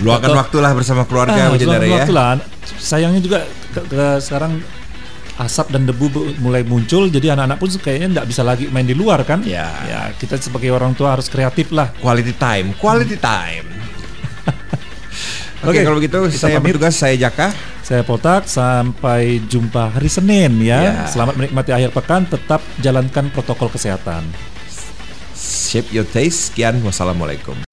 S1: luangkan
S2: Atau-
S1: waktu lah bersama keluarga
S2: Ah, luangkan
S1: ya.
S2: waktu lah. sayangnya juga ke- ke- sekarang asap dan debu bu- mulai muncul jadi anak-anak pun kayaknya nggak bisa lagi main di luar kan
S1: Ya.
S2: ya kita sebagai orang tua harus kreatif lah
S1: Quality time, quality time. Oke,
S2: Oke,
S1: kalau begitu saya
S2: pamit.
S1: bertugas saya Jaka.
S2: saya Potak sampai jumpa hari Senin
S1: Ya.
S2: ya selamat menikmati akhir pekan tetap jalankan protokol kesehatan
S1: Shape your taste. Sekian, wassalamualaikum.